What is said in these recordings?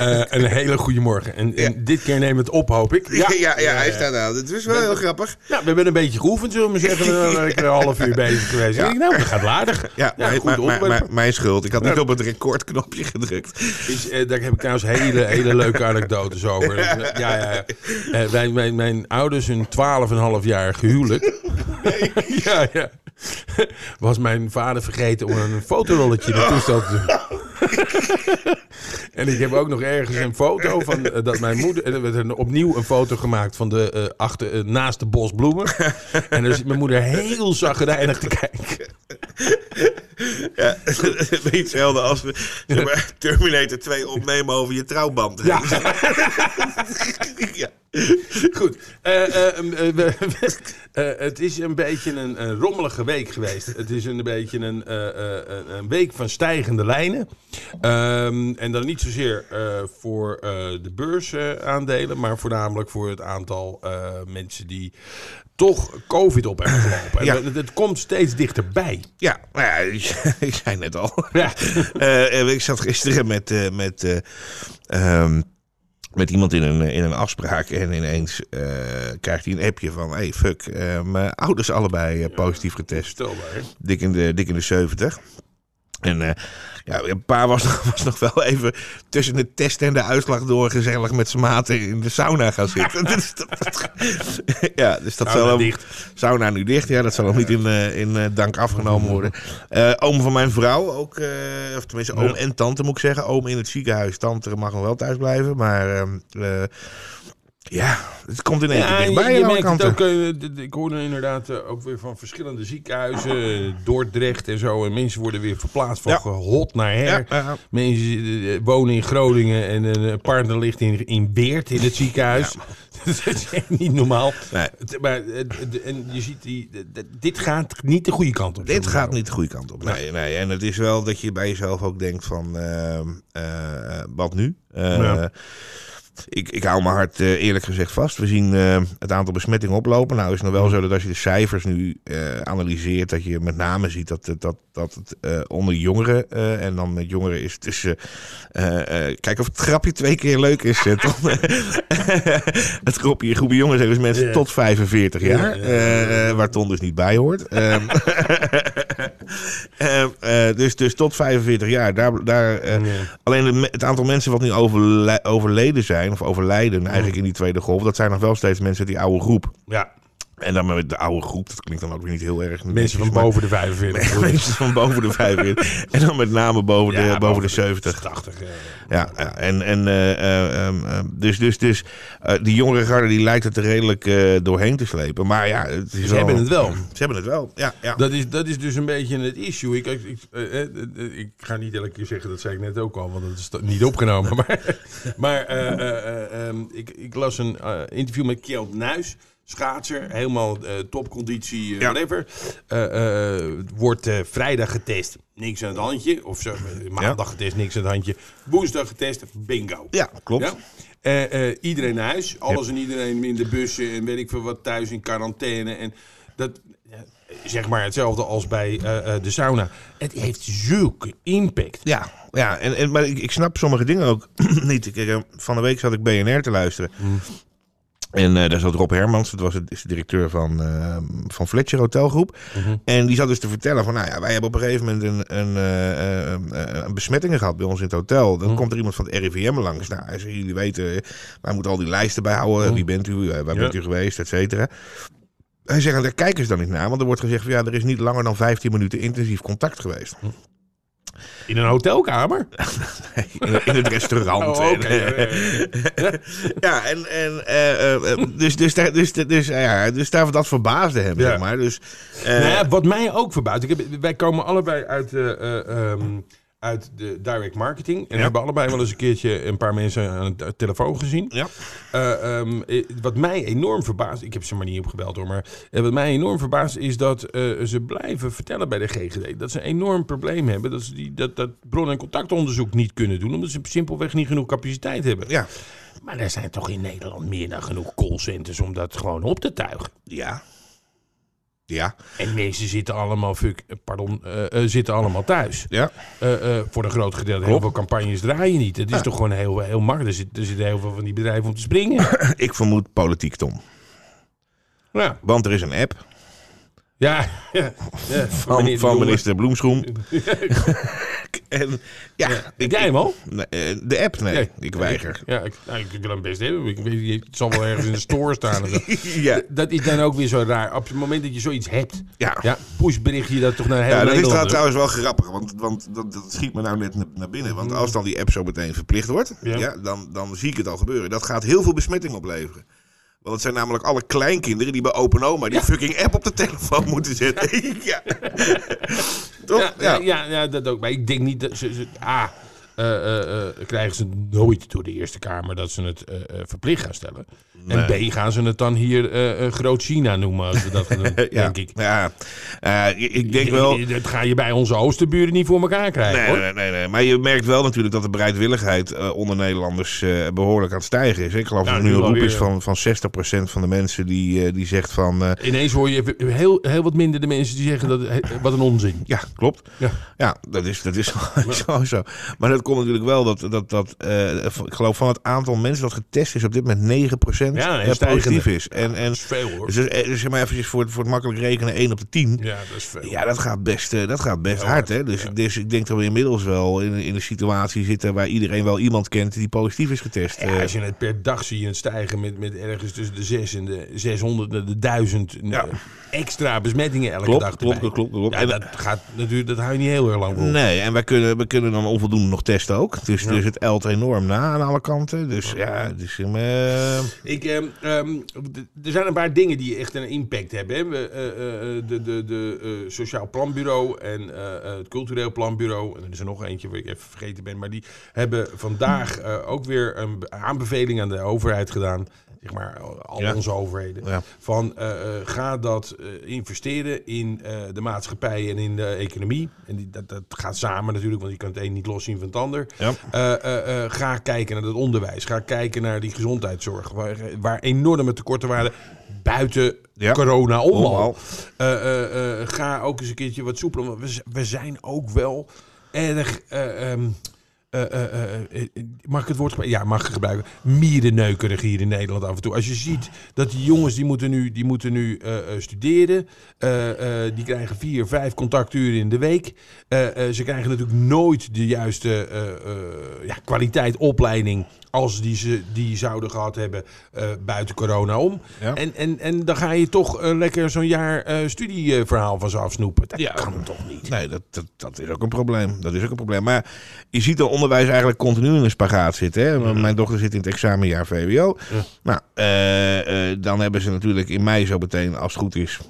Uh, een hele goede morgen. En, en dit keer nemen we het op, hoop ik. Ja, ja, ja, hij staat aan. Het is wel heel grappig. Ja, we hebben een beetje geoefend, zullen we maar zeggen. We zijn een half uur bezig geweest. Ik denk, nou, dat gaat aardig. Ja, goed maar, maar, maar, mijn schuld. Ik had niet op het recordknopje gedrukt. Is, uh, daar heb ik trouwens hele, hele leuke anekdotes over. Ja, ja. ja. Uh, wij, mijn, mijn ouders, hun 12,5 jaar gehuwelijk. Nee. ja, ja. Was mijn vader vergeten om een fotorolletje in toestel te doen. en ik heb ook nog ergens een foto van uh, dat mijn moeder. Er werd opnieuw een foto gemaakt van de uh, achter, uh, naast de bos bloemen. en dan zit mijn moeder heel zagrijnig te kijken. Ja, een beetje hetzelfde als we zeg maar, Terminator 2 opnemen over je trouwband. Ja. ja. Goed. het is een beetje een, een, rommelige week geweest. Het is een beetje een, een week van stijgende lijnen. Um, en dan niet zozeer voor de beursaandelen, maar voornamelijk voor het aantal mensen die toch COVID op hebben gelopen. Ja. Het, het, komt steeds dichterbij. Ja, nou ja ik zei net al. Ja. ik zat gisteren met. met um, met iemand in een, in een afspraak en ineens uh, krijgt hij een appje van... hey, fuck, uh, mijn ouders allebei uh, positief getest. Dik in de, dik in de 70. En uh, ja, een paar was nog, was nog wel even tussen de test en de uitslag door gezellig met z'n maten in de sauna gaan zitten. dus dat, ja, dus dat sauna zal dicht. Sauna nu dicht, ja, dat zal ook niet in, uh, in uh, dank afgenomen worden. Oom van mijn vrouw ook, of tenminste oom en tante moet ik zeggen. Oom in het ziekenhuis, tante mag nog wel thuis blijven, maar... ja, het komt in één keer dichtbij. je, je merkt het kanten. ook, eh, ik hoorde inderdaad eh, ook weer van verschillende ziekenhuizen, eh, Dordrecht en zo. En mensen worden weer verplaatst van Ja. hot naar her. Ja. Mensen wonen in Groningen en een partner ligt in, in Beert in het ziekenhuis. dat is echt niet normaal. Nee. Maar en je ziet, die, dit gaat niet de goede kant op. Dit gaat niet de goede kant op. Nee, nee. En het is wel dat je bij jezelf ook denkt van, wat nu? Ik, ik hou mijn hart eh, eerlijk gezegd vast. We zien eh, het aantal besmettingen oplopen. Nou is het nog wel zo dat als je de cijfers nu eh, analyseert, dat je met name ziet dat, het- dat, dat het onder jongeren, en dan met jongeren is tussen, kijk of het grapje twee keer leuk is. Tom. het groepje, groepje jongens zijn dus mensen tot 45 jaar, Ja, ja, ja, ja. waar Ton dus niet bij hoort. Eh, dus, dus tot 45 jaar. Daar, daar, eh. Alleen het aantal mensen wat nu overle- overleden zijn, of overlijden eigenlijk in die tweede golf, dat zijn nog wel steeds mensen uit die oude groep. Ja, En dan met de oude groep, dat klinkt dan ook weer niet heel erg. mensen van boven de 45. maar- mensen van boven de 45. en dan met name boven, de, boven de 70. 80. eh. Ja, ja, en, en eh, eh, ehm, ehm, dus, dus, dus eh, die jongere garde die lijkt het er redelijk doorheen te slepen. Maar ja, het is Ze wel- hebben het wel. Ze hebben het wel, ja. ja. Dat is, dat is dus een beetje het issue. Ik, ik, ik, ik ga niet elke keer zeggen, dat zei ik net ook al, want dat is niet opgenomen. Maar, maar eh, eh, eh, ehm, ik, ik las een interview met Kjeld Nuis, schaatser, helemaal eh, topconditie, eh, whatever. Eh, wordt vrijdag getest, niks aan het handje. Of zo, maandag getest, niks aan het handje. Woensdag getest, bingo. ja, klopt. Iedereen naar huis. Alles en iedereen in de bussen en weet ik veel wat thuis in quarantaine. En dat, zeg maar hetzelfde als bij de sauna. Het heeft zulke impact. Ja, ja en, en, maar ik, ik snap sommige dingen ook niet. Ik, van de week zat ik BNR te luisteren. En eh, daar zat Rob Hermans, dat was het, is de directeur van, eh, van Fletcher Hotelgroep. En die zat dus te vertellen van, nou ja, wij hebben op een gegeven moment een, een, eh, eh, een besmettingen gehad bij ons in het hotel. Dan komt er iemand van het RIVM langs. Nou, zei, jullie weten, wij moeten al die lijsten bijhouden. Wie bent u, waar bent u geweest, et cetera. Hij zegt, daar kijken ze dan niet naar. Want er wordt gezegd, van, ja, er is niet langer dan 15 minuten intensief contact geweest. In een hotelkamer? In, in het restaurant. Oh. En, ja, en, en eh, dus, dus, daar- dus, dus, eh, ja, dus daar, dat verbaasde hem, Ja. zeg maar. Dus, eh, Nou ja, wat mij ook verbaast. Ik heb, wij komen allebei uit, ehm, uit de direct marketing. En Ja. hebben allebei wel eens een keertje een paar mensen aan de telefoon gezien. ja. Eh, ehm, eh, wat mij enorm verbaast, ik heb ze maar niet opgebeld hoor, maar eh, wat mij enorm verbaast is dat ze blijven vertellen bij de GGD dat ze een enorm probleem hebben. Dat ze die, dat, dat bron- en contactonderzoek niet kunnen doen, omdat ze simpelweg niet genoeg capaciteit hebben. ja. Maar er zijn toch in Nederland meer dan genoeg callcenters om dat gewoon op te tuigen. Ja. Ja. En mensen zitten allemaal, fuck, pardon, eh, eh, zitten allemaal thuis. Ja. Eh, voor een groot gedeelte. Heel veel campagnes draaien niet. Het is toch gewoon heel, heel makkelijk. Er, zit, er zitten heel veel van die bedrijven om te springen. Ik vermoed politiek, Tom. ja, Want er is een app ja, ja, ja. van, Meneer minister Bloemschoen. en ja, ik, jij hem al? nee, eh, de app, nee, Nee. ik weiger. Ja, ik, nou, ik wil hem best hebben. Ik weet, het zal wel ergens in de store staan. Ja, Dat is dan ook weer zo raar. Op het moment dat je zoiets hebt, ja. ja, pushbericht je dat toch naar heel Ja, dat is Nederland. trouwens wel grappig, want, want dat, dat schiet me nou net na- naar binnen. Want als dan die app zo meteen verplicht wordt, ja. dan, dan zie ik het al gebeuren. Dat gaat heel veel besmetting opleveren. Want het zijn namelijk alle kleinkinderen die bij Open Oma die fucking app op de telefoon moeten zetten. ja. Toch? Ja, ja. Ja, dat ook. Maar ik denk niet dat ze... ze A, eh, krijgen ze nooit door de Eerste Kamer dat ze het eh, eh, verplicht gaan stellen. En B, gaan ze het dan hier eh, eh, Groot China noemen als dat gaan doen, ja. denk ik. Ja, Eh, ik- denk wel... Dat ga je bij onze oosterburen niet voor elkaar krijgen, Nee, hoor. nee, nee, nee. Maar je merkt wel natuurlijk dat de bereidwilligheid eh, onder Nederlanders eh, behoorlijk aan het stijgen is. Ik geloof Ja, dat er nu een roep is van, van 60% van de mensen die, eh, die zegt van... eh, Ineens hoor je heel, heel wat minder de mensen die zeggen dat wat een onzin. ja, klopt. Ja. Ja, dat is, dat is zo. Maar dat komt natuurlijk wel dat, dat, dat eh, ik geloof van het aantal mensen dat getest is op dit moment 9% Ja, stijgende. positief is. En, en Dat is veel, hoor. dus, eh, dus zeg maar eventjes voor, het- voor het makkelijk rekenen 1 op de 10. Ja, dat is veel. Ja, dat gaat best, eh, dat gaat best hard. Hè? Dus, ja. dus ik denk dat we inmiddels wel in, in een situatie zitten waar iedereen wel iemand kent die positief is getest. Ja, als je het per dag zie je het stijgen met, met ergens tussen de 6 en de 600, de, de 1000 Ja. eh, extra besmettingen elke klopt, dag. klopt, klopt, klopt, klopt. Ja, dat, gaat natuurlijk, dat hou je niet heel erg lang vol. Nee, en wij kunnen, we kunnen dan onvoldoende nog testen ook. Dus, dus het elt enorm na aan alle kanten. Dus ja, dus, Ik, ehm, ehm, er zijn een paar dingen die echt een impact hebben. Hè. We, eh, eh, de de, de Sociaal Planbureau en het Cultureel Planbureau. En er is er nog eentje waar ik even vergeten ben. Maar die hebben vandaag ook weer een be- aanbeveling aan de overheid gedaan. Zeg maar, al Ja. onze overheden. Ja. Van eh, eh, ga dat eh, investeren in eh, de maatschappij en in de economie. En die, dat, dat gaat samen natuurlijk, want je kan het een niet loszien van het ander. Ja. Eh, eh, eh, ga kijken naar het onderwijs. Ga kijken naar die gezondheidszorg. Waar, waar enorme tekorten waren buiten Ja. corona om al. al. Eh, eh, eh, ga ook eens een keertje wat soepeler. want We, zijn ook wel erg... eh, eh, eh, eh, mag ik het woord gebruiken? Ja, mag ik gebruiken. Mierenneukerig hier in Nederland af en toe. Als je ziet dat die jongens die moeten nu, die moeten nu studeren. Die krijgen vier, vijf contacturen in de week. Ze krijgen natuurlijk nooit de juiste ja, kwaliteit opleiding als die ze die zouden gehad hebben buiten corona om. Ja. En, en, en dan ga je toch lekker zo'n jaar studieverhaal van ze afsnoepen. Dat Ja. kan toch niet? Nee, dat, dat, dat is ook een probleem. Dat is ook een probleem. Maar je ziet dat onderwijs eigenlijk continu in een spagaat zitten. Hè? Mijn dochter zit in het examenjaar VWO. Ja. Nou, eh, eh, dan hebben ze natuurlijk in mei zo meteen, als het goed is,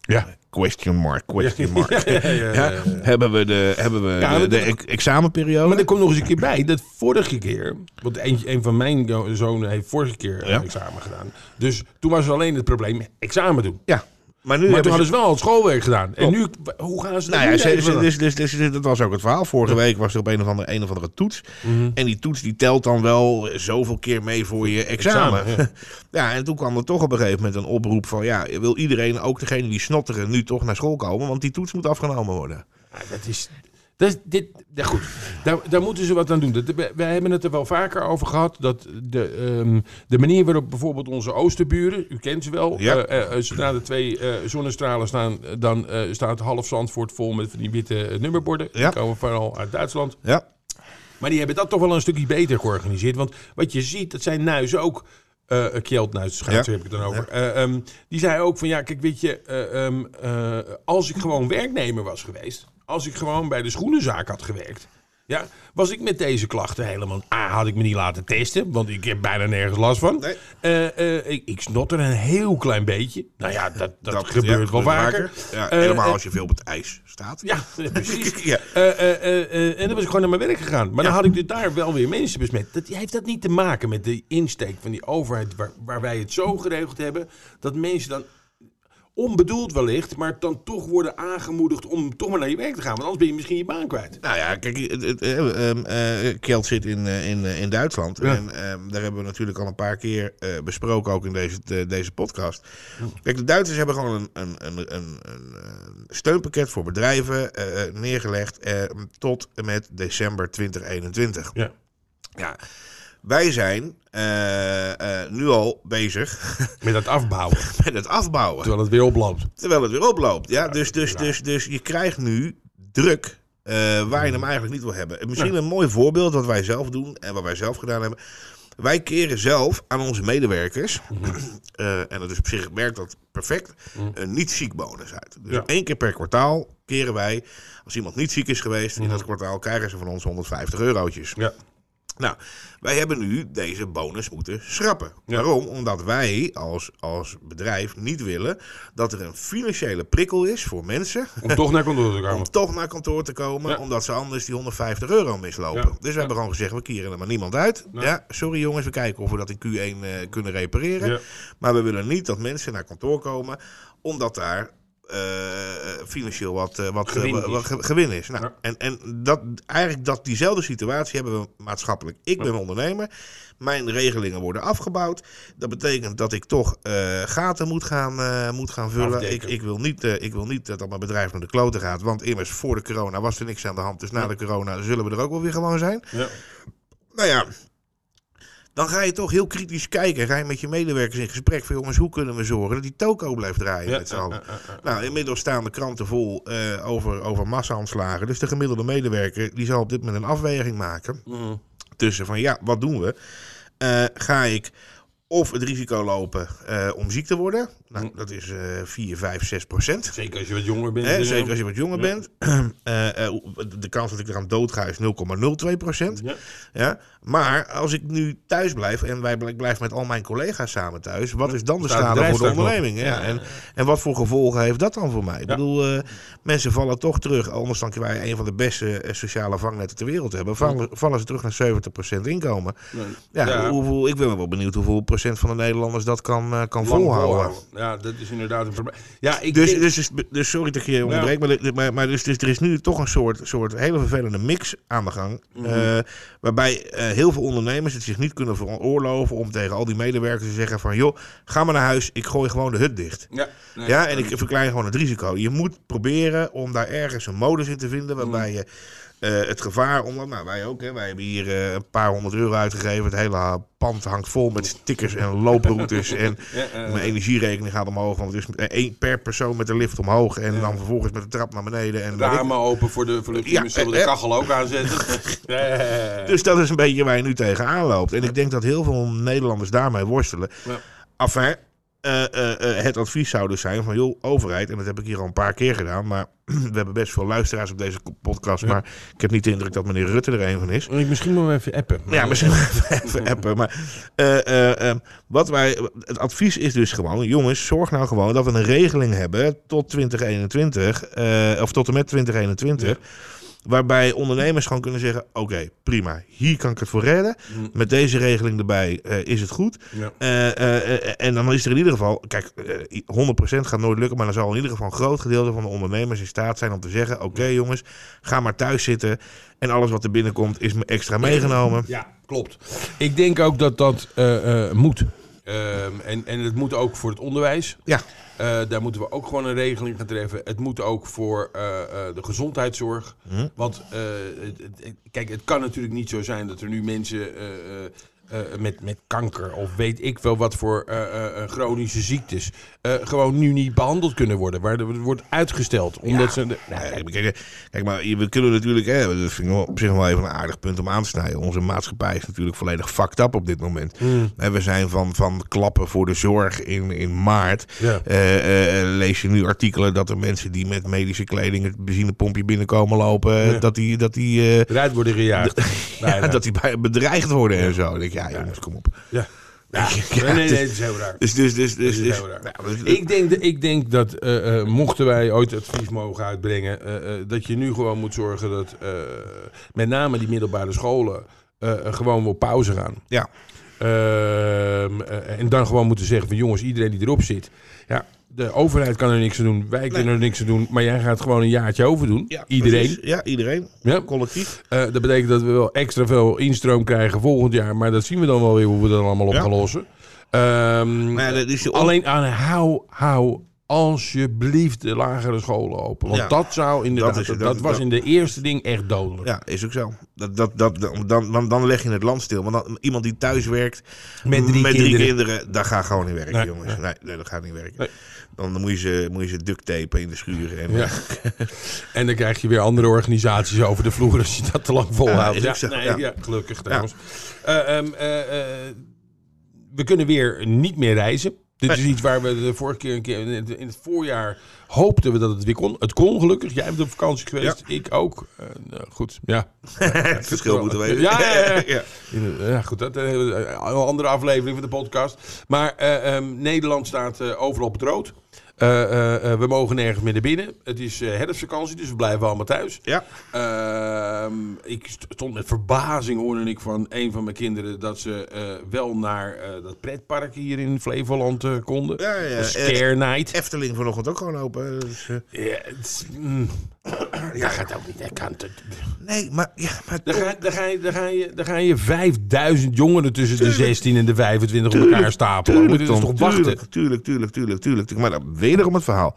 Ja. question mark, question mark. Ja, hebben we de, hebben we de, examenperiode. Maar er komt nog eens een keer bij dat vorige keer, want een, een van mijn zonen heeft vorige keer een examen gedaan. Dus toen was alleen het probleem examen doen. ja, maar nu Maar hebben toen hadden ze wel het schoolwerk gedaan. En nu, hoe gaan ze dat Nou ja, ze- doen? dus, dus, dus, dat was ook het verhaal. Vorige week was er op een of andere, een of andere toets. Mhm. En die toets die telt dan wel zoveel keer mee voor je examen. Examen, ja. en toen kwam er toch op een gegeven moment een oproep van... ja, wil iedereen, ook degene die snotteren, nu toch naar school komen? Want die toets moet afgenomen worden. Ja, dat is. Is dit, ja goed, daar, daar moeten ze wat aan doen. Dat, wij, hebben het er wel vaker over gehad. Dat de, ehm, de manier waarop bijvoorbeeld onze oosterburen, u kent ze wel. Ja. eh, zodra de twee eh, zonnestralen staan, eh, dan eh, staat half Zandvoort vol met van die witte nummerborden. Ja. Die komen vooral uit Duitsland. Ja, Maar die hebben dat toch wel een stukje beter georganiseerd. Want wat je ziet, dat zijn Nuis ook. eh Kjeld Nuis, Ja. heb ik het dan over. Eh, ehm, die zei ook van ja, kijk, weet je, eh, ehm, eh, als ik gewoon werknemer was geweest, als ik gewoon bij de schoenenzaak had gewerkt, ja, was ik met deze klachten helemaal. A, had ik me niet laten testen, want ik heb bijna nergens last van. Nee. Eh, eh, ik, ik snotter een heel klein beetje. Nou ja, dat, dat, dat gebeurt ja, wel vaker. Ja, Eh, helemaal als je veel op het ijs staat. ja, precies. Ja. En dan was ik gewoon naar mijn werk gegaan. Maar dan had ik dus daar wel weer mensen besmet. Dat heeft dat niet te maken met de insteek van die overheid... waar, waar wij het zo geregeld hebben... dat mensen dan onbedoeld wellicht, maar dan toch worden aangemoedigd om toch maar naar je werk te gaan. Want anders ben je misschien je baan kwijt. Nou ja, kijk, het, eh, ehm, eh, zit in, eh, in, in Duitsland. Ja. En ehm, daar hebben we natuurlijk al een paar keer besproken, ook in deze, de- deze podcast. Kijk, de Duitsers hebben gewoon een, een, een, een, een, steunpakket voor bedrijven neergelegd eh, tot en met december 2021. Ja. Ja, wij zijn eh, eh, nu al bezig Met het afbouwen, met het afbouwen. terwijl het weer oploopt. Terwijl het weer oploopt. Ja, dus, dus, dus, dus je krijgt nu druk eh, waar je hem eigenlijk niet wil hebben. En Misschien een mooi voorbeeld wat wij zelf doen en wat wij zelf gedaan hebben. Wij keren zelf aan onze medewerkers, eh, en dat is op zich werkt dat perfect, een niet ziek bonus uit. Dus Ja. één keer per kwartaal keren wij, als iemand niet ziek is geweest in dat kwartaal, krijgen ze van ons 150 eurotjes. Ja. Nou, wij hebben nu deze bonus moeten schrappen. Waarom? Omdat wij als, als bedrijf niet willen dat er een financiële prikkel is voor mensen Om toch naar kantoor te om komen. toch naar kantoor te komen, Ja. omdat ze anders die 150 euro mislopen. Ja. Dus we hebben gewoon gezegd, we keren er maar niemand uit. Ja. Sorry jongens, we kijken of we dat in Q1 eh, kunnen repareren. Maar we willen niet dat mensen naar kantoor komen, omdat daar financieel wat, eh, wat, Gewin eh, wat gewin is. Nou, Ja. En, en dat, eigenlijk dat, diezelfde situatie hebben we maatschappelijk. Ik ben ondernemer. Mijn regelingen worden afgebouwd. Dat betekent dat ik toch eh, gaten moet gaan, eh, moet gaan vullen. Ik, ik, wil niet, eh, ik wil niet dat mijn bedrijf naar de kloten gaat. Want immers voor de corona was er niks aan de hand. Dus na de corona zullen we er ook wel weer gewoon zijn. Ja. Nou ja, dan ga je toch heel kritisch kijken. Ga je met je medewerkers in gesprek van jongens, hoe kunnen we zorgen dat die toko blijft draaien Ja, met z'n allen. Nou, inmiddels staan de kranten vol eh, over, over massa-aanslagen. Dus de gemiddelde medewerker die zal op dit moment een afweging maken Mhm. tussen van ja, wat doen we? Eh, ga ik of het risico lopen eh, om ziek te worden? Nou, dat is eh 4, 5, 6 procent. Zeker als je wat jonger bent. Hè, eh, zeker als je wat jonger Ja. bent. Eh, eh, de kans dat ik eraan dood ga is 0,02 procent. Ja. Ja? Maar als ik nu thuis blijf en wij, ik blijf met al mijn collega's samen thuis, wat is dan de schade voor de onderneming? Ja. Ja. En, en wat voor gevolgen heeft dat dan voor mij? Ik bedoel, eh, mensen vallen toch terug, anders dan wij een van de beste eh, sociale vangnetten ter wereld hebben, vallen, vallen ze terug naar 70% inkomen. Nee. Ja, Ja. Hoeveel, ik ben wel benieuwd hoeveel procent van de Nederlanders dat kan, eh, kan Lang volhouden. Ja, dat is inderdaad een probleem. Ja, ik Dus, denk- dus, dus, dus sorry dat ik je onderbreek, maar, maar, maar dus, dus er is nu toch een soort, soort hele vervelende mix aan de gang. Mhm. eh, waarbij eh, heel veel ondernemers het zich niet kunnen veroorloven om tegen al die medewerkers te zeggen van... joh, ga maar naar huis, ik gooi gewoon de hut dicht. ja, nee. Ja, en ik verklein gewoon het risico. Je moet proberen om daar ergens een modus in te vinden Mhm. waarbij je eh, het gevaar onder... Nou, wij ook, hè. Wij hebben hier eh, een paar honderd euro uitgegeven. Het hele pand hangt vol met stickers en looproutes. en Ja, eh, mijn energierekening gaat omhoog, want het is één per persoon met de lift omhoog. En dan vervolgens met de trap naar beneden. En ik- ramen open voor de verluchting. Ja, zullen eh, de kachel ook aanzetten. Dus dat is een beetje waar je nu tegenaan loopt. En ik denk dat heel veel Nederlanders daarmee worstelen. Ja. Enfin, eh, eh, eh, het advies zou dus zijn van, joh, overheid, en dat heb ik hier al een paar keer gedaan, maar we hebben best veel luisteraars op deze podcast, maar ik heb niet de indruk dat meneer Rutte er een van is. Ik misschien moet even appen. Ja, misschien even, appen. Maar wat wij, het advies is dus gewoon, jongens, zorg nou gewoon dat we een regeling hebben tot 2021, eh, of tot en met 2021. Waarbij ondernemers gewoon kunnen zeggen: Oké, prima, hier kan ik het voor redden. Mm. Met deze regeling erbij eh, is het goed. Ja. Eh, eh, en dan is er in ieder geval, kijk, eh, 100% gaat nooit lukken, maar dan zal in ieder geval een groot gedeelte van de ondernemers in staat zijn om te zeggen: Oké, jongens, ga maar thuis zitten. En alles wat er binnenkomt is me extra meegenomen. Ja, klopt. Ik denk ook dat dat moet. Ehm, en, en het moet ook voor het onderwijs. Ja. Eh, daar moeten we ook gewoon een regeling gaan treffen. Het moet ook voor eh, eh, de gezondheidszorg. Hm? Want het, het- kijk, het kan natuurlijk niet zo zijn dat er nu mensen met, met kanker of weet ik wel wat voor eh, eh, eh, chronische ziektes eh, gewoon nu niet behandeld kunnen worden. Waar er wordt uitgesteld. Omdat ze. de- Nou, kijk, maar we kunnen natuurlijk, hè, dat vind ik wel op zich wel even een aardig punt om aan te snijden. Onze maatschappij is natuurlijk volledig fucked up op dit moment. Hmm. We zijn van, van klappen voor de zorg in, in maart. Ja. Eh, eh, eh, lees je nu artikelen dat er mensen die met medische kleding het benzinepompje binnenkomen lopen, Ja. dat die, dat die, eh, Eruit worden gejaagd. ja, dat die bedreigd worden en zo. Denk ja, jongens, kom op. Ja. Ja, Nee, nee, nee, het is heel raar. Dus, dus, dus, dus, is dus, heel raar. nou, dus- Ik denk, ik denk dat eh, eh, mochten wij ooit advies mogen uitbrengen, eh, eh, dat je nu gewoon moet zorgen dat eh, met name die middelbare scholen gewoon op pauze gaan. Ja. Ehm, eh, en dan gewoon moeten zeggen van jongens, iedereen die erop zit, ja, De overheid kan er niks aan doen. Wij kunnen er niks aan doen. Maar jij gaat gewoon een jaartje overdoen. Ja, Iedereen. precies. Ja, iedereen. Ja. Collectief. Eh, dat betekent dat we wel extra veel instroom krijgen volgend jaar. Maar dat zien we dan wel weer hoe we dat allemaal op Ja. gaan lossen. Ehm, Maar dat is alleen aan hou, hou alsjeblieft de lagere scholen open. Want Ja. dat zou inderdaad, Dat dat, is- dat- was in de eerste ding echt dodelijk. Ja, is ook zo. Dat, dat, dat, dan, dan, dan leg je het land stil. Want dan, iemand die thuis werkt Met drie kinderen. kinderen, dat gaat gewoon niet werken, Nee, jongens. Nee, nee, dat gaat niet werken. Nee. Dan moet je, ze, moet je ze duct tapen in de schuur. En, Ja. en dan krijg je weer andere organisaties over de vloer als je dat te lang volhoudt. Ja, nee, ja. ja, gelukkig trouwens. Eh, ehm, eh, eh, we kunnen weer niet meer reizen. Dit is iets waar we de vorige keer, een keer in het, voorjaar hoopten we dat het weer kon. Het kon gelukkig. Jij bent op vakantie geweest, ik ook. Eh, nou, goed, ja. het verschil moeten weten. Ja, ja, ja. goed, dat een andere aflevering van de podcast. Maar eh, ehm, Nederland staat eh, overal op het rood. Eh, eh, eh, we mogen nergens meer naar binnen. Het is herfstvakantie, dus we blijven allemaal thuis. Ja. Ehm, ik st- stond met verbazing, hoorde ik van een van mijn kinderen... dat ze wel naar dat pretpark hier in Flevoland konden. Ja, ja. Scare Night. Efteling vanochtend ook gewoon open. Dus, Ja, het mm. Dat gaat ook niet. Dat kan het- nee, maar... Ja, maar Dan ga, dan, ga je, dan, ga je, dan ga je 5000 jongeren tussen de 16 en de 25 op elkaar stapelen. Moet je dus Tom, toch wachten? Tuurlijk, tuurlijk, tuurlijk, tuurlijk, tuurlijk. Maar dan wederom het verhaal.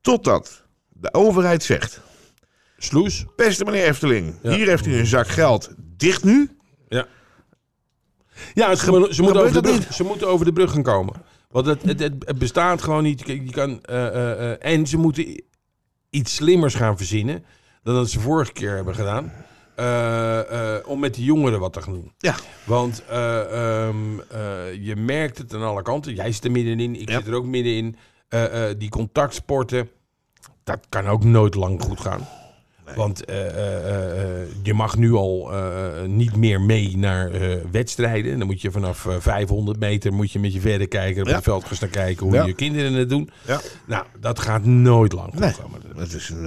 Totdat de overheid zegt... Sloes? Beste meneer Efteling, Ja. hier heeft u een zak geld. Dicht nu? Ja. Ja, ze, moeten- ze, moeten gebeurt over de brug, ze moeten over de brug gaan komen. Want het, het, het, het bestaat gewoon niet. Kijk, Je kan, eh, eh, eh, en ze moeten iets slimmers gaan verzinnen dan dat ze vorige keer hebben gedaan. Eh, eh, om met die jongeren wat te gaan doen. Ja. Want eh, ehm, eh, je merkt het aan alle kanten. Jij zit er middenin, ik Ja. zit er ook middenin. Die contactsporten, dat kan ook nooit lang goed gaan. Want eh, eh, eh, je mag nu al niet meer mee naar wedstrijden. Dan moet je vanaf eh, 500 meter moet je met je verder kijken. Op Ja. het veld gaan staan kijken hoe Ja. je kinderen het doen. Ja. Nou, dat gaat nooit lang goed Nee. komen. Het is een,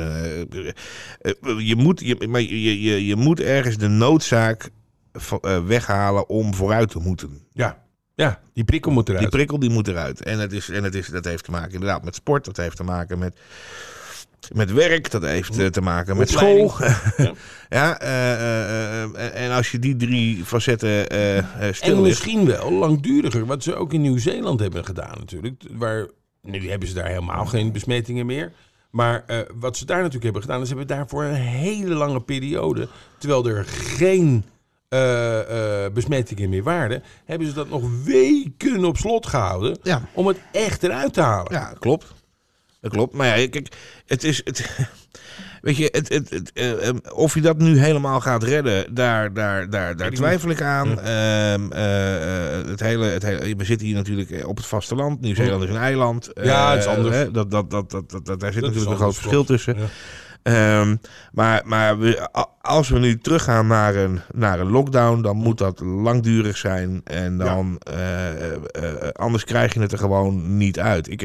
je, moet, je, maar je, je, je moet ergens de noodzaak weghalen om vooruit te moeten. Ja. ja, die prikkel moet eruit. Die prikkel die moet eruit. En, het is, en het is, dat heeft te maken inderdaad met sport. Dat heeft te maken met, met werk. Dat heeft eh, te maken met Opleiding. school. Ja. ja, eh, eh, en als je die drie facetten En stil ligt. misschien wel langduriger, wat ze ook in Nieuw-Zeeland hebben gedaan natuurlijk. Waar, nu hebben ze daar helemaal geen besmettingen meer. Maar wat ze daar natuurlijk hebben gedaan, is hebben daar voor een hele lange periode, terwijl er geen eh, besmettingen meer waren, hebben ze dat nog weken op slot gehouden Ja. om het echt eruit te halen. Ja, klopt. Dat klopt. Maar ja, kijk, het is. Het, weet je, het, het, het, eh, eh, of je dat nu helemaal gaat redden, daar, daar, daar, daar twijfel ik aan. Ehm, eh, het hele, het hele, we zitten hier natuurlijk op het vasteland. Nieuw-Zeeland is een eiland. Ja, het is anders. hè, dat, dat, dat, dat, daar zit Dat natuurlijk een groot verschil tussen. Ja. Ehm, maar maar we, als we nu teruggaan naar een, naar een lockdown, dan moet dat langdurig zijn. En dan, eh, eh, eh, anders krijg je het er gewoon niet uit. Ik,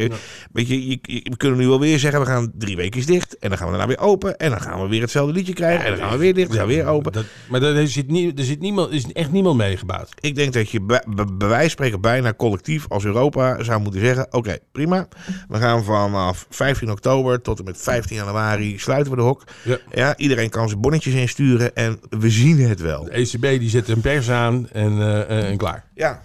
Weet je, je, je- we kunnen nu wel weer zeggen, we gaan drie weken dicht. En dan gaan we daarna weer open. En dan gaan we weer hetzelfde liedje krijgen. En dan gaan we weer dicht, dan gaan we weer open. Dat, maar daar er zit, nie, er zit niemand, is echt niemand meegebaat. Ik denk dat je bij, bij, wijze van spreken bijna collectief als Europa zou moeten zeggen... oké, prima. We gaan vanaf 15 oktober tot en met 15 januari sluiten we de hok. Ja. Ja, iedereen kan zijn bonnetjes insturen en we zien het wel. De ECB die zet een pers aan en, eh, eh, en klaar. Ja,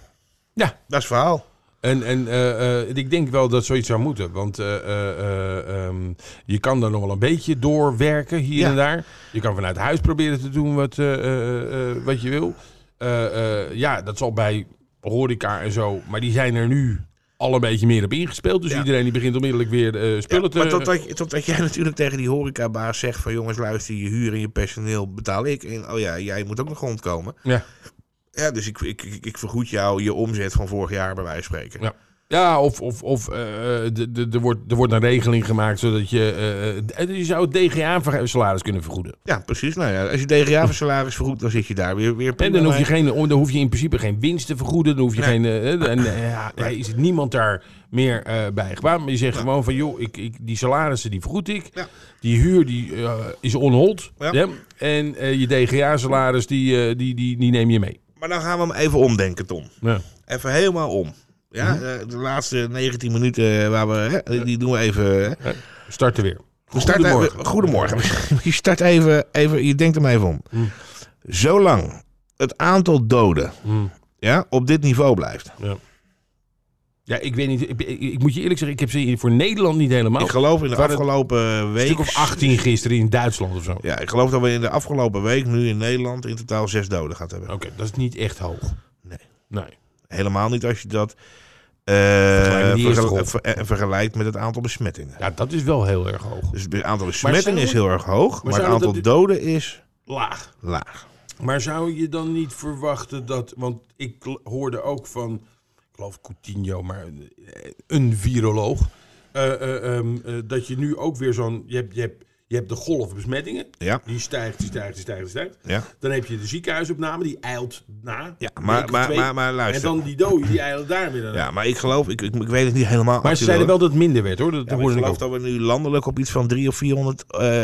Ja, dat is het verhaal. En, en eh, ik denk wel dat zoiets zou moeten. Want eh, eh, eh, ehm, je kan daar nog wel een beetje doorwerken hier Ja. en daar. Je kan vanuit huis proberen te doen wat, wat je wil. Ja, dat zal bij horeca en zo. Maar die zijn er nu al een beetje meer op ingespeeld. Dus Ja. iedereen die begint onmiddellijk weer eh, spullen Ja, te... maar totdat, totdat jij natuurlijk tegen die horecabaas zegt van... jongens, luister, je huur en je personeel betaal ik. En oh ja, jij moet ook nog rondkomen. Ja. Ja, dus ik, ik, ik, ik vergoed jou je omzet van vorig jaar bij wijze van spreken. Ja. Ja, of, of, of eh, de- de- er wordt, er wordt een regeling gemaakt zodat je... eh, eh, je zou het DGA-salaris kunnen vergoeden. Ja, precies. Nou ja, als je DGA voor salaris vergoedt, dan zit je daar weer, weer En dan hoef, je geen, dan hoef je in principe geen winst te vergoeden. Dan hoef je geen. eh, en, eh, ja, is het niemand daar meer eh, bij gebaat. Maar je zegt gewoon van joh, ik, ik, die salarissen die vergoed ik. Die huur die eh, is onhold. En eh, je DGA-salaris die, eh, die, die, die neem je mee. Maar dan gaan we hem even omdenken, Tom. Ja. Even helemaal om. Ja, eh, de laatste 19 minuten waar we, hè, die doen we even. Hè. We starten weer. We starten Goedemorgen. even- goedemorgen. Je start even, even, je denkt er maar even om. Mm. Zolang het aantal doden Mm. ja, op dit niveau blijft. Ja, ik weet niet. Ik, ik- moet je eerlijk zeggen, ik heb ze voor Nederland niet helemaal. Ik geloof in de afgelopen een week. stuk of 18 gisteren in Duitsland of zo. Oké, Ja, ik geloof dat we in de afgelopen week nu in Nederland in totaal zes doden gehad hebben. dat is niet echt hoog. Nee. Nee. Helemaal niet als je dat eh, Vergelijk ver- vergelijkt met het aantal besmettingen. Ja, dat is wel heel erg hoog. Dus het aantal besmettingen is heel erg hoog, maar, het aantal doden is Laag. laag. Maar zou je dan niet verwachten dat... Want ik hoorde ook van, ik geloof Coutinho, maar eh, een viroloog... eh, eh, ehm, eh, dat je nu ook weer zo'n... Je hebt, je, hebt, je hebt de golf besmettingen. Ja, Die stijgt, die stijgt, die stijgt, die stijgt. ja. Dan heb je de ziekenhuisopname, die eilt na. ja maar, maar, twee. maar, maar En luister. dan die doden, die eilen daar weer naar. Ja, maar ik geloof, ik, ik, ik weet het niet helemaal. Maar ze zeiden wel dat het minder werd, hoor. Dat Ja, maar ik hoorde ik geloof ook. dat we nu landelijk op iets van 300 of 400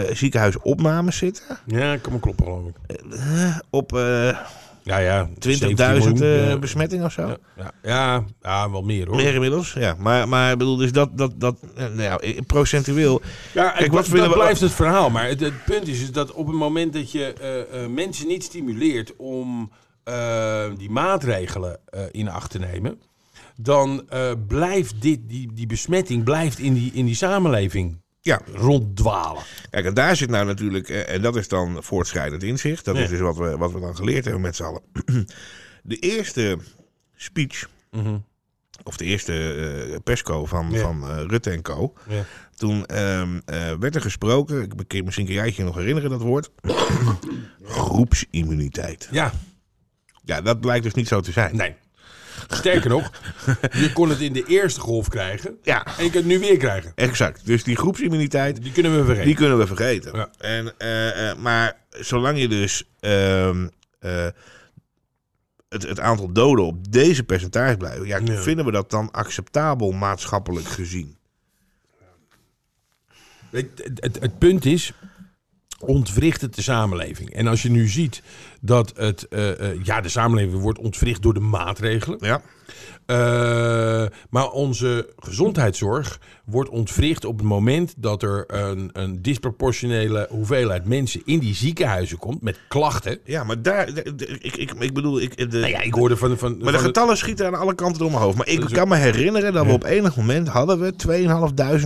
eh, ziekenhuisopnames zitten. Ja, kan me kloppen, geloof ik. Eh, op eh, Ja, ja. 20.000 17 eh, besmettingen of zo. Ja, ja, ja, ja, wel meer, hoor. Meer inmiddels, ja. Maar, maar ik bedoel, dus dat, dat, dat eh, nou ja, eh, procentueel. Ja, Kijk, wat dat blijft het verhaal. Maar het, het punt is, is dat op het moment dat je mensen niet stimuleert om die maatregelen in acht te nemen, dan blijft dit, die, die besmetting blijft in die, in die samenleving Ja, ronddwalen. kijk, en daar zit nou natuurlijk, eh, en dat is dan voortschrijdend inzicht. Dat Ja. is dus wat we, wat we dan geleerd hebben met z'n allen. De eerste speech, of de eerste eh, persco van, Ja. van eh, Rutte en Co. Ja. Toen ehm, eh, werd er gesproken, ik kan- misschien kan jij je nog herinneren dat woord, groepsimmuniteit. Ja, Ja, dat blijkt dus niet zo te zijn. nee. Sterker nog, je kon het in de eerste golf krijgen Ja, en je kunt het nu weer krijgen. exact. Dus die groepsimmuniteit, Die kunnen we vergeten. die kunnen we vergeten. Ja. En, eh, eh, maar zolang je dus ehm, eh, het, het aantal doden op deze percentage blijft, ja, vinden we dat dan acceptabel maatschappelijk gezien? Het, het punt is, ontwricht het de samenleving. En als je nu ziet dat het, eh, eh, ja, de samenleving wordt ontwricht door de maatregelen. Ja, Eh, maar onze gezondheidszorg wordt ontwricht op het moment dat er een, een disproportionele hoeveelheid mensen in die ziekenhuizen komt met klachten. ja maar daar, ik, ik, ik bedoel, ik, de, Nou ja, ik hoorde van... van, maar de getallen schieten aan alle kanten door mijn hoofd. Maar ik is kan me herinneren dat we op enig moment hadden we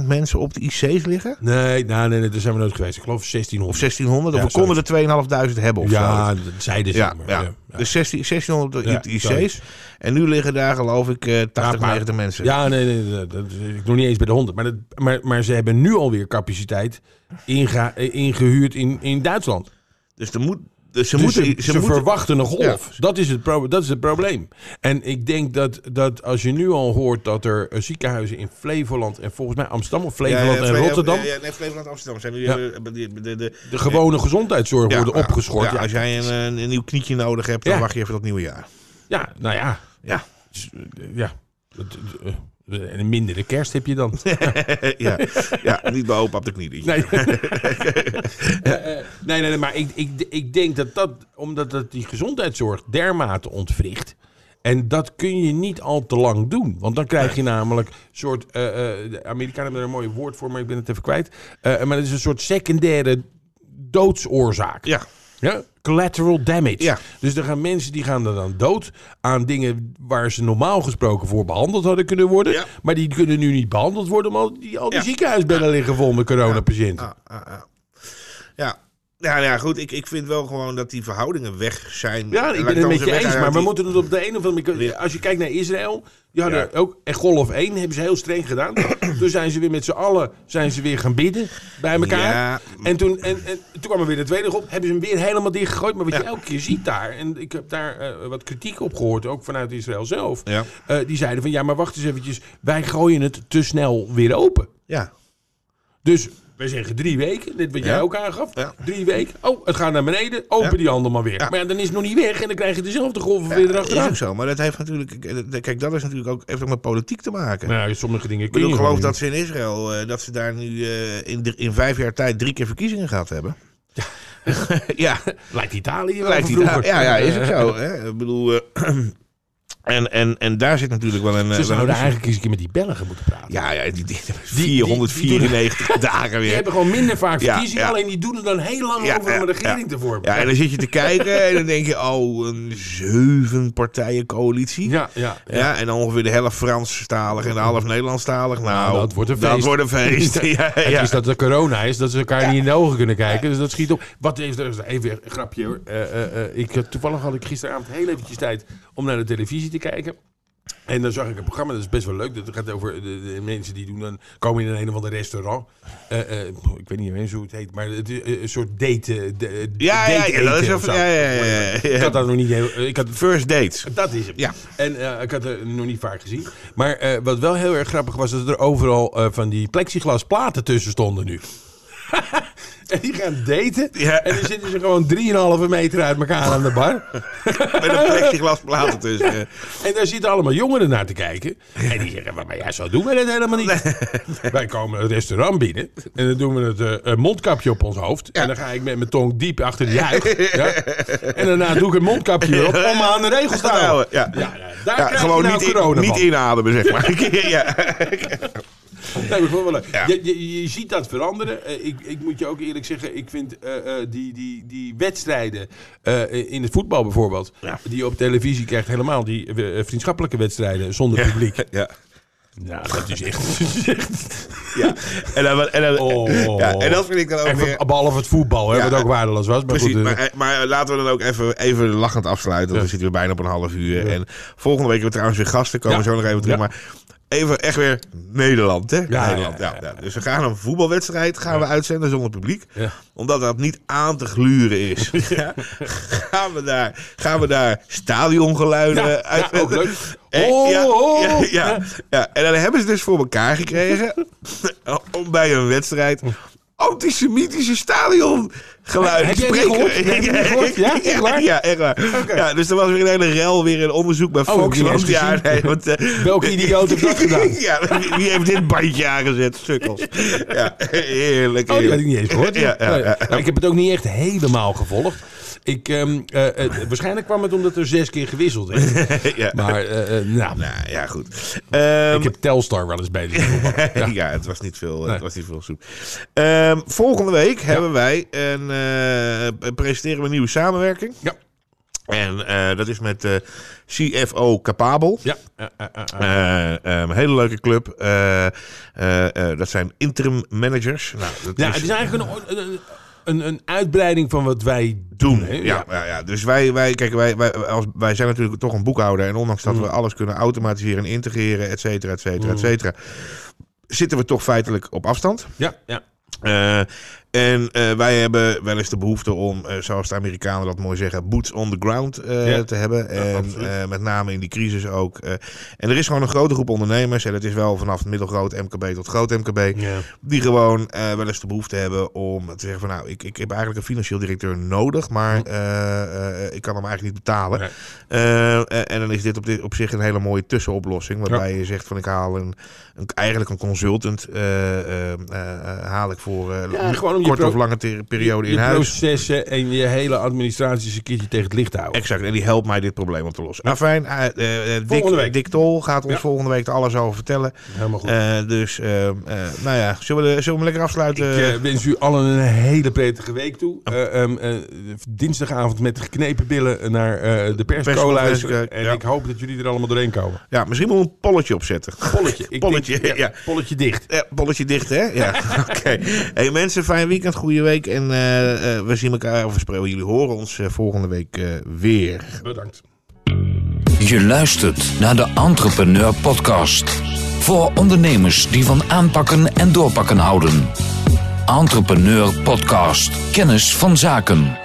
2.500 mensen op de IC's liggen. Nee, nee, nee, nee, daar zijn we nooit geweest. Ik geloof 1600. Of 1600. Ja, of we konden er 2.500 hebben of Ja, zo. dat zeiden ze. Ja, maar, ja. ja, ja. Dus 16, 1600 Ja, op de IC's. En nu liggen daar geloof ik eh 80, maar- 90 mensen. Ja, nee, nee, nee, dat ik nog niet eens bij de 100. Maar, dat, maar, maar ze hebben nu alweer capaciteit eh, ingehuurd in, in Duitsland. Dus, er moet, dus ze Dus moeten... ze, Ze, ze moeten verwachten een golf. Ja. Dat, is het dat is het probleem. En ik denk dat, dat als je nu al hoort dat er eh, ziekenhuizen in Flevoland en volgens mij Amsterdam of Flevoland ja, en Rotterdam, Ja, ja, nee, Flevoland en Amsterdam zijn nu... Ja. eh, de, de, de, de- gewone gezondheidszorg ja, worden ja, opgeschort. Ja, Ja, als jij een, een, nieuw knietje nodig hebt, dan Ja. wacht je even tot het nieuwe jaar. ja, nou ja. Ja. Dus, eh, ja. Dat- eh, En een mindere kerst heb je dan. ja, ja, niet bij opa op de knie. Nee. Eh, nee, nee, nee, maar ik, ik, ik denk dat dat, omdat dat die gezondheidszorg dermate ontwricht. En dat kun je niet al te lang doen. Want dan krijg je namelijk een soort. eh, de Amerikanen hebben er een mooi woord voor, maar ik ben het even kwijt. Maar het is een soort secundaire doodsoorzaak. Ja, Ja? Collateral damage. Ja. Dus er gaan mensen die gaan er dan dood aan dingen waar ze normaal gesproken voor behandeld hadden kunnen worden. Ja. Maar die kunnen nu niet behandeld worden, omdat die, al die ziekenhuisbedden liggen vol met coronapatiënten. ja. Ja, nou ja, goed. Ik, ik vind wel gewoon dat die verhoudingen weg zijn. Ja, ik ben het met je eens, maar we moeten het op de een of andere manier... Als je kijkt naar Israël, die hadden Ja. ook... En golf 1 hebben ze heel streng gedaan. toen zijn ze weer met z'n allen zijn ze weer gaan bidden bij elkaar. Ja. En, toen, en, en toen kwam er weer de tweede golf. Hebben ze hem weer helemaal dichtgegooid. Maar wat je elke keer ziet daar... En ik heb daar eh, wat kritiek op gehoord, ook vanuit Israël zelf. Eh, die zeiden van, ja, maar wacht eens eventjes. Wij gooien het te snel weer open. Ja. Dus wij zeggen drie weken, dit wat jij Ja. ook aangaf. Ja. Drie weken. Oh, het gaat naar beneden. Open Ja. die handel maar weer. Ja. Maar ja, dan is het nog niet weg en dan krijg je dezelfde golven weer Ja, is erachteraan. ook zo, maar dat heeft natuurlijk. Kijk, dat is natuurlijk ook, heeft ook met politiek te maken. Nou, sommige dingen ik kun je bedoel, geloof dat ze in Israël, eh, dat ze daar nu eh, in, in vijf jaar tijd drie keer verkiezingen gehad hebben. Ja, niet. Lijkt Italië wel lijkt ja, ja, is ook zo. Hè? Ik bedoel, eh, En, en, en daar zit natuurlijk wel een... Ze wel zouden een- eigenlijk eens een keer met die Belgen moeten praten. Ja, ja, die, die, die- die 494 dagen Die weer. hebben gewoon minder vaak Ja, verkiezingen, ja. alleen die doen er dan heel lang Ja, over om ja, een regering ja. te vormen. Ja, en dan zit je te kijken en dan denk je, oh, een zeven partijen coalitie. ja, ja, ja. Ja, en dan ongeveer de helft Franstalig en de half Nederlandstalig. Nou, dat wordt een Dat feest. wordt een feest. ja, Het ja. is dat er corona is, dat ze elkaar niet in de ogen kunnen kijken. Dus dat schiet op. Wat is er? Even een grapje hoor. Eh, eh, eh, ik, toevallig had ik gisteravond heel eventjes tijd om naar de televisie te kijken. En dan zag ik een programma, dat is best wel leuk. Dat gaat over de, de mensen die doen dan komen in een of ander restaurant. Eh, eh, ik weet niet eens hoe het heet, maar het is een soort date. eh, de, Ja, ja, date ja, dat is ja, ja, ja. Ik had dat nog niet heel. Ik had First dates. dat is hem. Ja. En eh, ik had het nog niet vaak gezien. Maar eh, wat wel heel erg grappig was, dat er overal eh, van die plexiglas platen tussen stonden nu. en die gaan daten. Ja. En dan zitten ze gewoon 3,5 meter uit elkaar aan de bar. Met een plexiglas platen tussen. En daar zitten allemaal jongeren naar te kijken. En die zeggen, maar ja, zo doen we dat helemaal niet. Wij komen het restaurant binnen. En dan doen we het een mondkapje op ons hoofd. En dan ga ik met mijn tong diep achter de juich. Ja? En daarna doe ik het mondkapje weer op om me aan de regels te houden. Ja. Ja, ja, daar krijg gewoon je nou niet, in- corona niet inademen, zeg maar. ja. Nee, maar gewoon wel leuk. Ja. Je, je, je ziet dat veranderen. Eh, ik, ik moet je ook eerlijk zeggen, ik vind eh, eh, die, die, die wedstrijden eh, in het voetbal bijvoorbeeld, Ja. die je op televisie krijgt, helemaal die vriendschappelijke wedstrijden zonder publiek. Ja. Ja, dat is echt. dat ja. En, dan, en, dan, Oh. ja. en dat vind ik dan ook weer... Even, behalve het voetbal, hè, Ja. wat ook waardeloos was. Maar Precies, goed, maar, maar laten we dan ook even, even lachend afsluiten. Want Ja. we zitten weer bijna op een half uur. En volgende week hebben we trouwens weer gasten. Komen zo nog even terug. Ja. Maar even echt weer Nederland, hè? Ja, Nederland, ja, ja. Dus we gaan een voetbalwedstrijd gaan we uitzenden zonder publiek. Omdat dat niet aan te gluren is. Ja. gaan, we daar, gaan we daar stadiongeluiden uit... ja, ook leuk. En, Oh, ja, oh. ja, ja, ja. en dan hebben ze dus voor elkaar gekregen om bij een wedstrijd antisemitische stadiongeluiden Heb te jij die spreken. gehoord? Heb je gehoord? Ja, echt waar? Ja, echt waar. Oké. Ja, dus er was weer een hele rel, weer een onderzoek bij Oh, heb Foxland. niet eens Ja, nee, want, eh, Welke idioot heeft dat gedaan? ja, wie- heeft dit bandje aangezet? Sukkels. Ja, heerlijk. Oh, die had ik heerlijk. niet eens gehoord. Ja, ja, ja. Ik heb het ook niet echt helemaal gevolgd. Ik, ehm, eh, eh, waarschijnlijk kwam het omdat er zes keer gewisseld is. ja. Maar, eh, nou, Nou, ja, goed. Ehm, ik heb Telstar wel eens bij de voetbal. ja. het was niet veel, Nee. het was niet veel soep. Ehm, volgende week hebben wij een, presenteren we een nieuwe samenwerking. Ja. En dat is met CFO Capabel. Ja, een hele leuke club. Dat zijn interim managers. Nou, dat ja, is- het is eigenlijk een, een, een, uitbreiding van wat wij doen. hè? Ja, ja. Ja, dus wij, wij, kijk, wij, wij, als, wij zijn natuurlijk toch een boekhouder. En ondanks dat we alles kunnen automatiseren en integreren, et cetera, et cetera, et cetera. Zitten we toch feitelijk op afstand. ja, ja. Eh, en eh, wij hebben wel eens de behoefte om, eh, zoals de Amerikanen dat mooi zeggen, boots on the ground eh, Ja. te hebben. En eh, met name in die crisis ook. eh. en er is gewoon een grote groep ondernemers, en dat is wel vanaf middelgroot MKB tot groot MKB, Ja. die gewoon eh, wel eens de behoefte hebben om te zeggen van nou, ik, ik heb eigenlijk een financieel directeur nodig, maar eh, eh, ik kan hem eigenlijk niet betalen. Nee. En dan is dit op, dit op zich een hele mooie tussenoplossing. Waarbij je zegt van ik haal een, een, eigenlijk een consultant eh, eh, eh, haal ik voor eh Ja, gewoon je korte of lange periode je in huis. processen en je hele administratie eens een keertje tegen het licht houden. Exact, en die helpt mij dit probleem op te lossen. Fijn, eh, eh, Volgende Dick, Tol gaat ons Ja. volgende week er alles over vertellen. Helemaal goed. Eh, dus, nou ja, zullen we, zullen we lekker afsluiten? Ik wens u allen een hele prettige week toe. Eh, ehm, eh, dinsdagavond met geknepen billen naar de persco luisteren. En ja. ik hoop dat jullie er allemaal doorheen komen. ja, misschien wel een polletje opzetten. Polletje. Polletje, denk- ja. Polletje dicht. Ja, bolletje dicht, hè? Ja, oké. Hey mensen, fijn weekend, goede week. En eh, eh, we zien elkaar, of we jullie horen ons eh, volgende week eh, weer. Bedankt. Je luistert naar de Entrepreneur Podcast. Voor ondernemers die van aanpakken en doorpakken houden. Entrepreneur Podcast. Kennis van zaken.